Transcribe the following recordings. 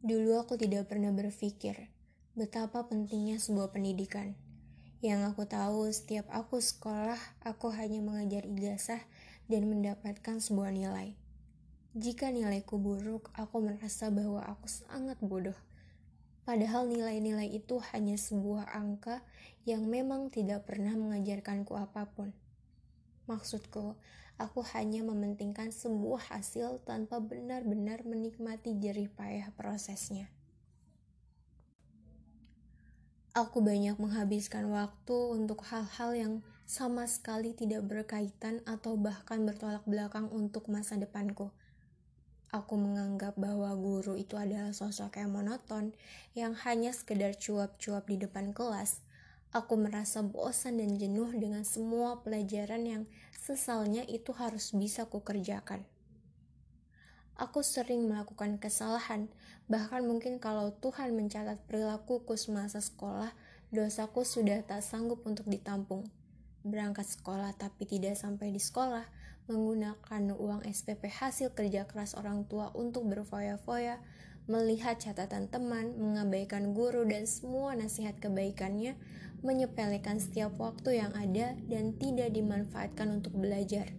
Dulu aku tidak pernah berpikir betapa pentingnya sebuah pendidikan. Yang aku tahu, setiap aku sekolah, aku hanya mengajar ijazah dan mendapatkan sebuah nilai. Jika nilaiku buruk, aku merasa bahwa aku sangat bodoh. Padahal nilai-nilai itu hanya sebuah angka yang memang tidak pernah mengajarkanku apa pun. Maksudku, aku hanya mementingkan sebuah hasil tanpa benar-benar menikmati jerih payah prosesnya. Aku banyak menghabiskan waktu untuk hal-hal yang sama sekali tidak berkaitan atau bahkan bertolak belakang untuk masa depanku. Aku menganggap bahwa guru itu adalah sosok yang monoton, yang hanya sekedar cuap-cuap di depan kelas, Aku merasa bosan dan jenuh dengan semua pelajaran yang sesalnya itu harus bisa kukerjakan. Aku sering melakukan kesalahan, bahkan mungkin kalau Tuhan mencatat perilakuku semasa sekolah, dosaku sudah tak sanggup untuk ditampung. Berangkat sekolah tapi tidak sampai di sekolah, menggunakan uang SPP hasil kerja keras orang tua untuk berfoya-foya, melihat catatan teman, mengabaikan guru dan semua nasihat kebaikannya, menyepelekan setiap waktu yang ada dan tidak dimanfaatkan untuk belajar.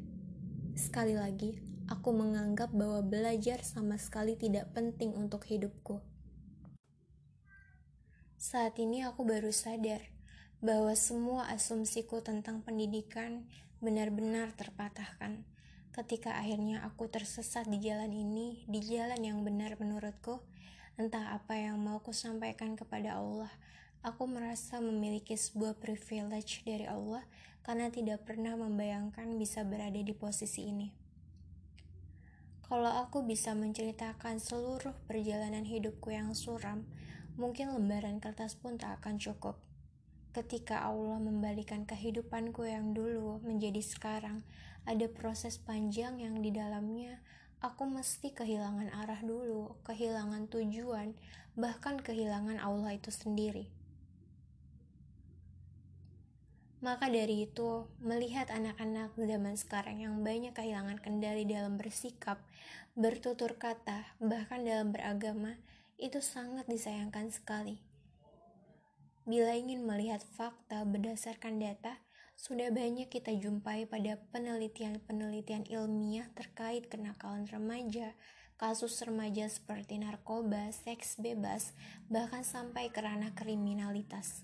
Sekali lagi, aku menganggap bahwa belajar sama sekali tidak penting untuk hidupku. Saat ini aku baru sadar bahwa semua asumsiku tentang pendidikan benar-benar terpatahkan ketika akhirnya aku tersesat di jalan ini, di jalan yang benar menurutku, entah apa yang mau ku sampaikan kepada Allah, Aku merasa memiliki sebuah privilege dari Allah karena tidak pernah membayangkan bisa berada di posisi ini. Kalau aku bisa menceritakan seluruh perjalanan hidupku yang suram, mungkin lembaran kertas pun tak akan cukup. Ketika Allah membalikan kehidupanku yang dulu menjadi sekarang, ada proses panjang yang di dalamnya aku mesti kehilangan arah dulu, kehilangan tujuan, bahkan kehilangan Allah itu sendiri. Maka dari itu, melihat anak-anak zaman sekarang yang banyak kehilangan kendali dalam bersikap, bertutur kata, bahkan dalam beragama, itu sangat disayangkan sekali. Bila ingin melihat fakta berdasarkan data, sudah banyak kita jumpai pada penelitian-penelitian ilmiah terkait kenakalan remaja, kasus remaja seperti narkoba, seks bebas, bahkan sampai ke ranah kriminalitas.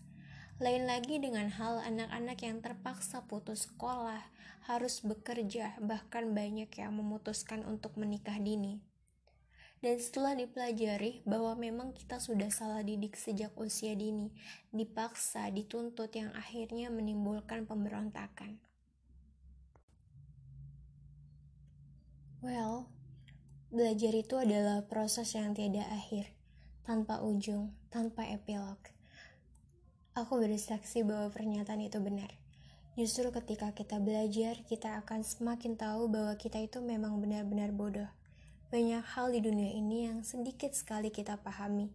Lain lagi dengan hal anak-anak yang terpaksa putus sekolah, harus bekerja, bahkan banyak yang memutuskan untuk menikah dini. Dan setelah dipelajari bahwa memang kita sudah salah didik sejak usia dini, dipaksa, dituntut yang akhirnya menimbulkan pemberontakan. Well, belajar itu adalah proses yang tiada akhir, tanpa ujung, tanpa epilog Aku bersaksi bahwa pernyataan itu benar. Justru ketika kita belajar, kita akan semakin tahu bahwa kita itu memang benar-benar bodoh. Banyak hal di dunia ini yang sedikit sekali kita pahami.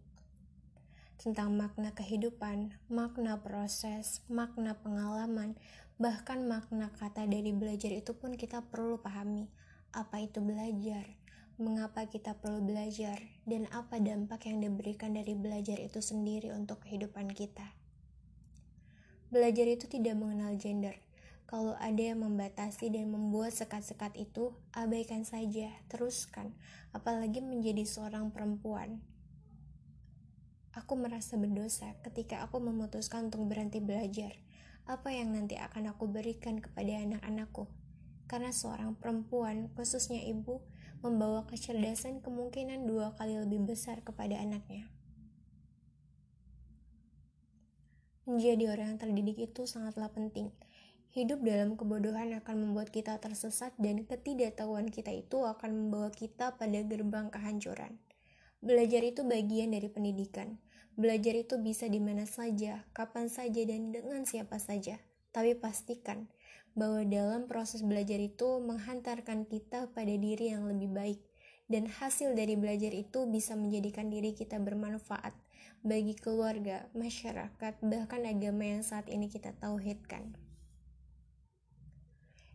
Tentang makna kehidupan, makna proses, makna pengalaman, bahkan makna kata dari belajar itu pun kita perlu pahami. Apa itu belajar? Mengapa kita perlu belajar? Dan apa dampak yang diberikan dari belajar itu sendiri untuk kehidupan kita? Belajar itu tidak mengenal gender. Kalau ada yang membatasi dan membuat sekat-sekat itu, abaikan saja, teruskan, apalagi menjadi seorang perempuan. Aku merasa berdosa ketika aku memutuskan untuk berhenti belajar. Apa yang nanti akan aku berikan kepada anak-anakku? Karena seorang perempuan, khususnya ibu, membawa kecerdasan kemungkinan dua kali lebih besar kepada anaknya. Menjadi orang yang terdidik itu sangatlah penting. Hidup dalam kebodohan akan membuat kita tersesat dan ketidaktahuan kita itu akan membawa kita pada gerbang kehancuran. Belajar itu bagian dari pendidikan. Belajar itu bisa di mana saja, kapan saja, dan dengan siapa saja. Tapi pastikan bahwa dalam proses belajar itu menghantarkan kita pada diri yang lebih baik, dan hasil dari belajar itu bisa menjadikan diri kita bermanfaat bagi keluarga, masyarakat, bahkan agama yang saat ini kita tauhidkan.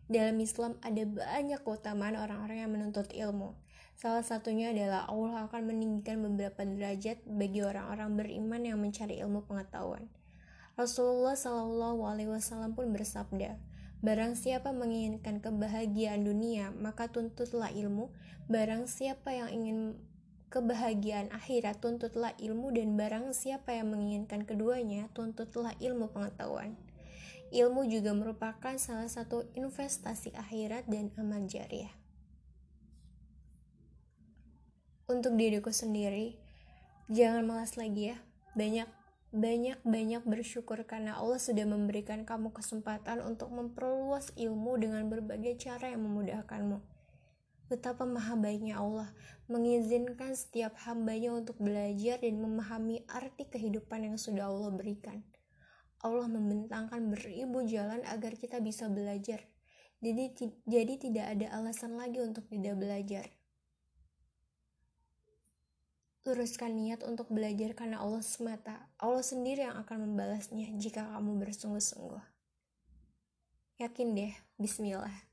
Dalam Islam ada banyak keutamaan orang-orang yang menuntut ilmu. Salah satunya adalah Allah akan meninggikan beberapa derajat bagi orang-orang beriman yang mencari ilmu pengetahuan. Rasulullah Shallallahu Alaihi Wasallam pun bersabda, Barang siapa menginginkan kebahagiaan dunia, maka tuntutlah ilmu. Barang siapa yang ingin kebahagiaan akhirat, tuntutlah ilmu. Dan barang siapa yang menginginkan keduanya, tuntutlah ilmu pengetahuan. Ilmu juga merupakan salah satu investasi akhirat dan amal jariah. untuk diriku sendiri jangan malas lagi ya. Banyak banyak banyak bersyukur karena Allah sudah memberikan kamu kesempatan untuk memperluas ilmu dengan berbagai cara yang memudahkanmu. Betapa maha baiknya Allah mengizinkan setiap hambanya untuk belajar dan memahami arti kehidupan yang sudah Allah berikan Allah membentangkan beribu jalan agar kita bisa belajar jadi, jadi tidak ada alasan lagi untuk tidak belajar Luruskan niat untuk belajar karena Allah semata. Allah sendiri yang akan membalasnya jika kamu bersungguh-sungguh. Yakin deh, bismillah.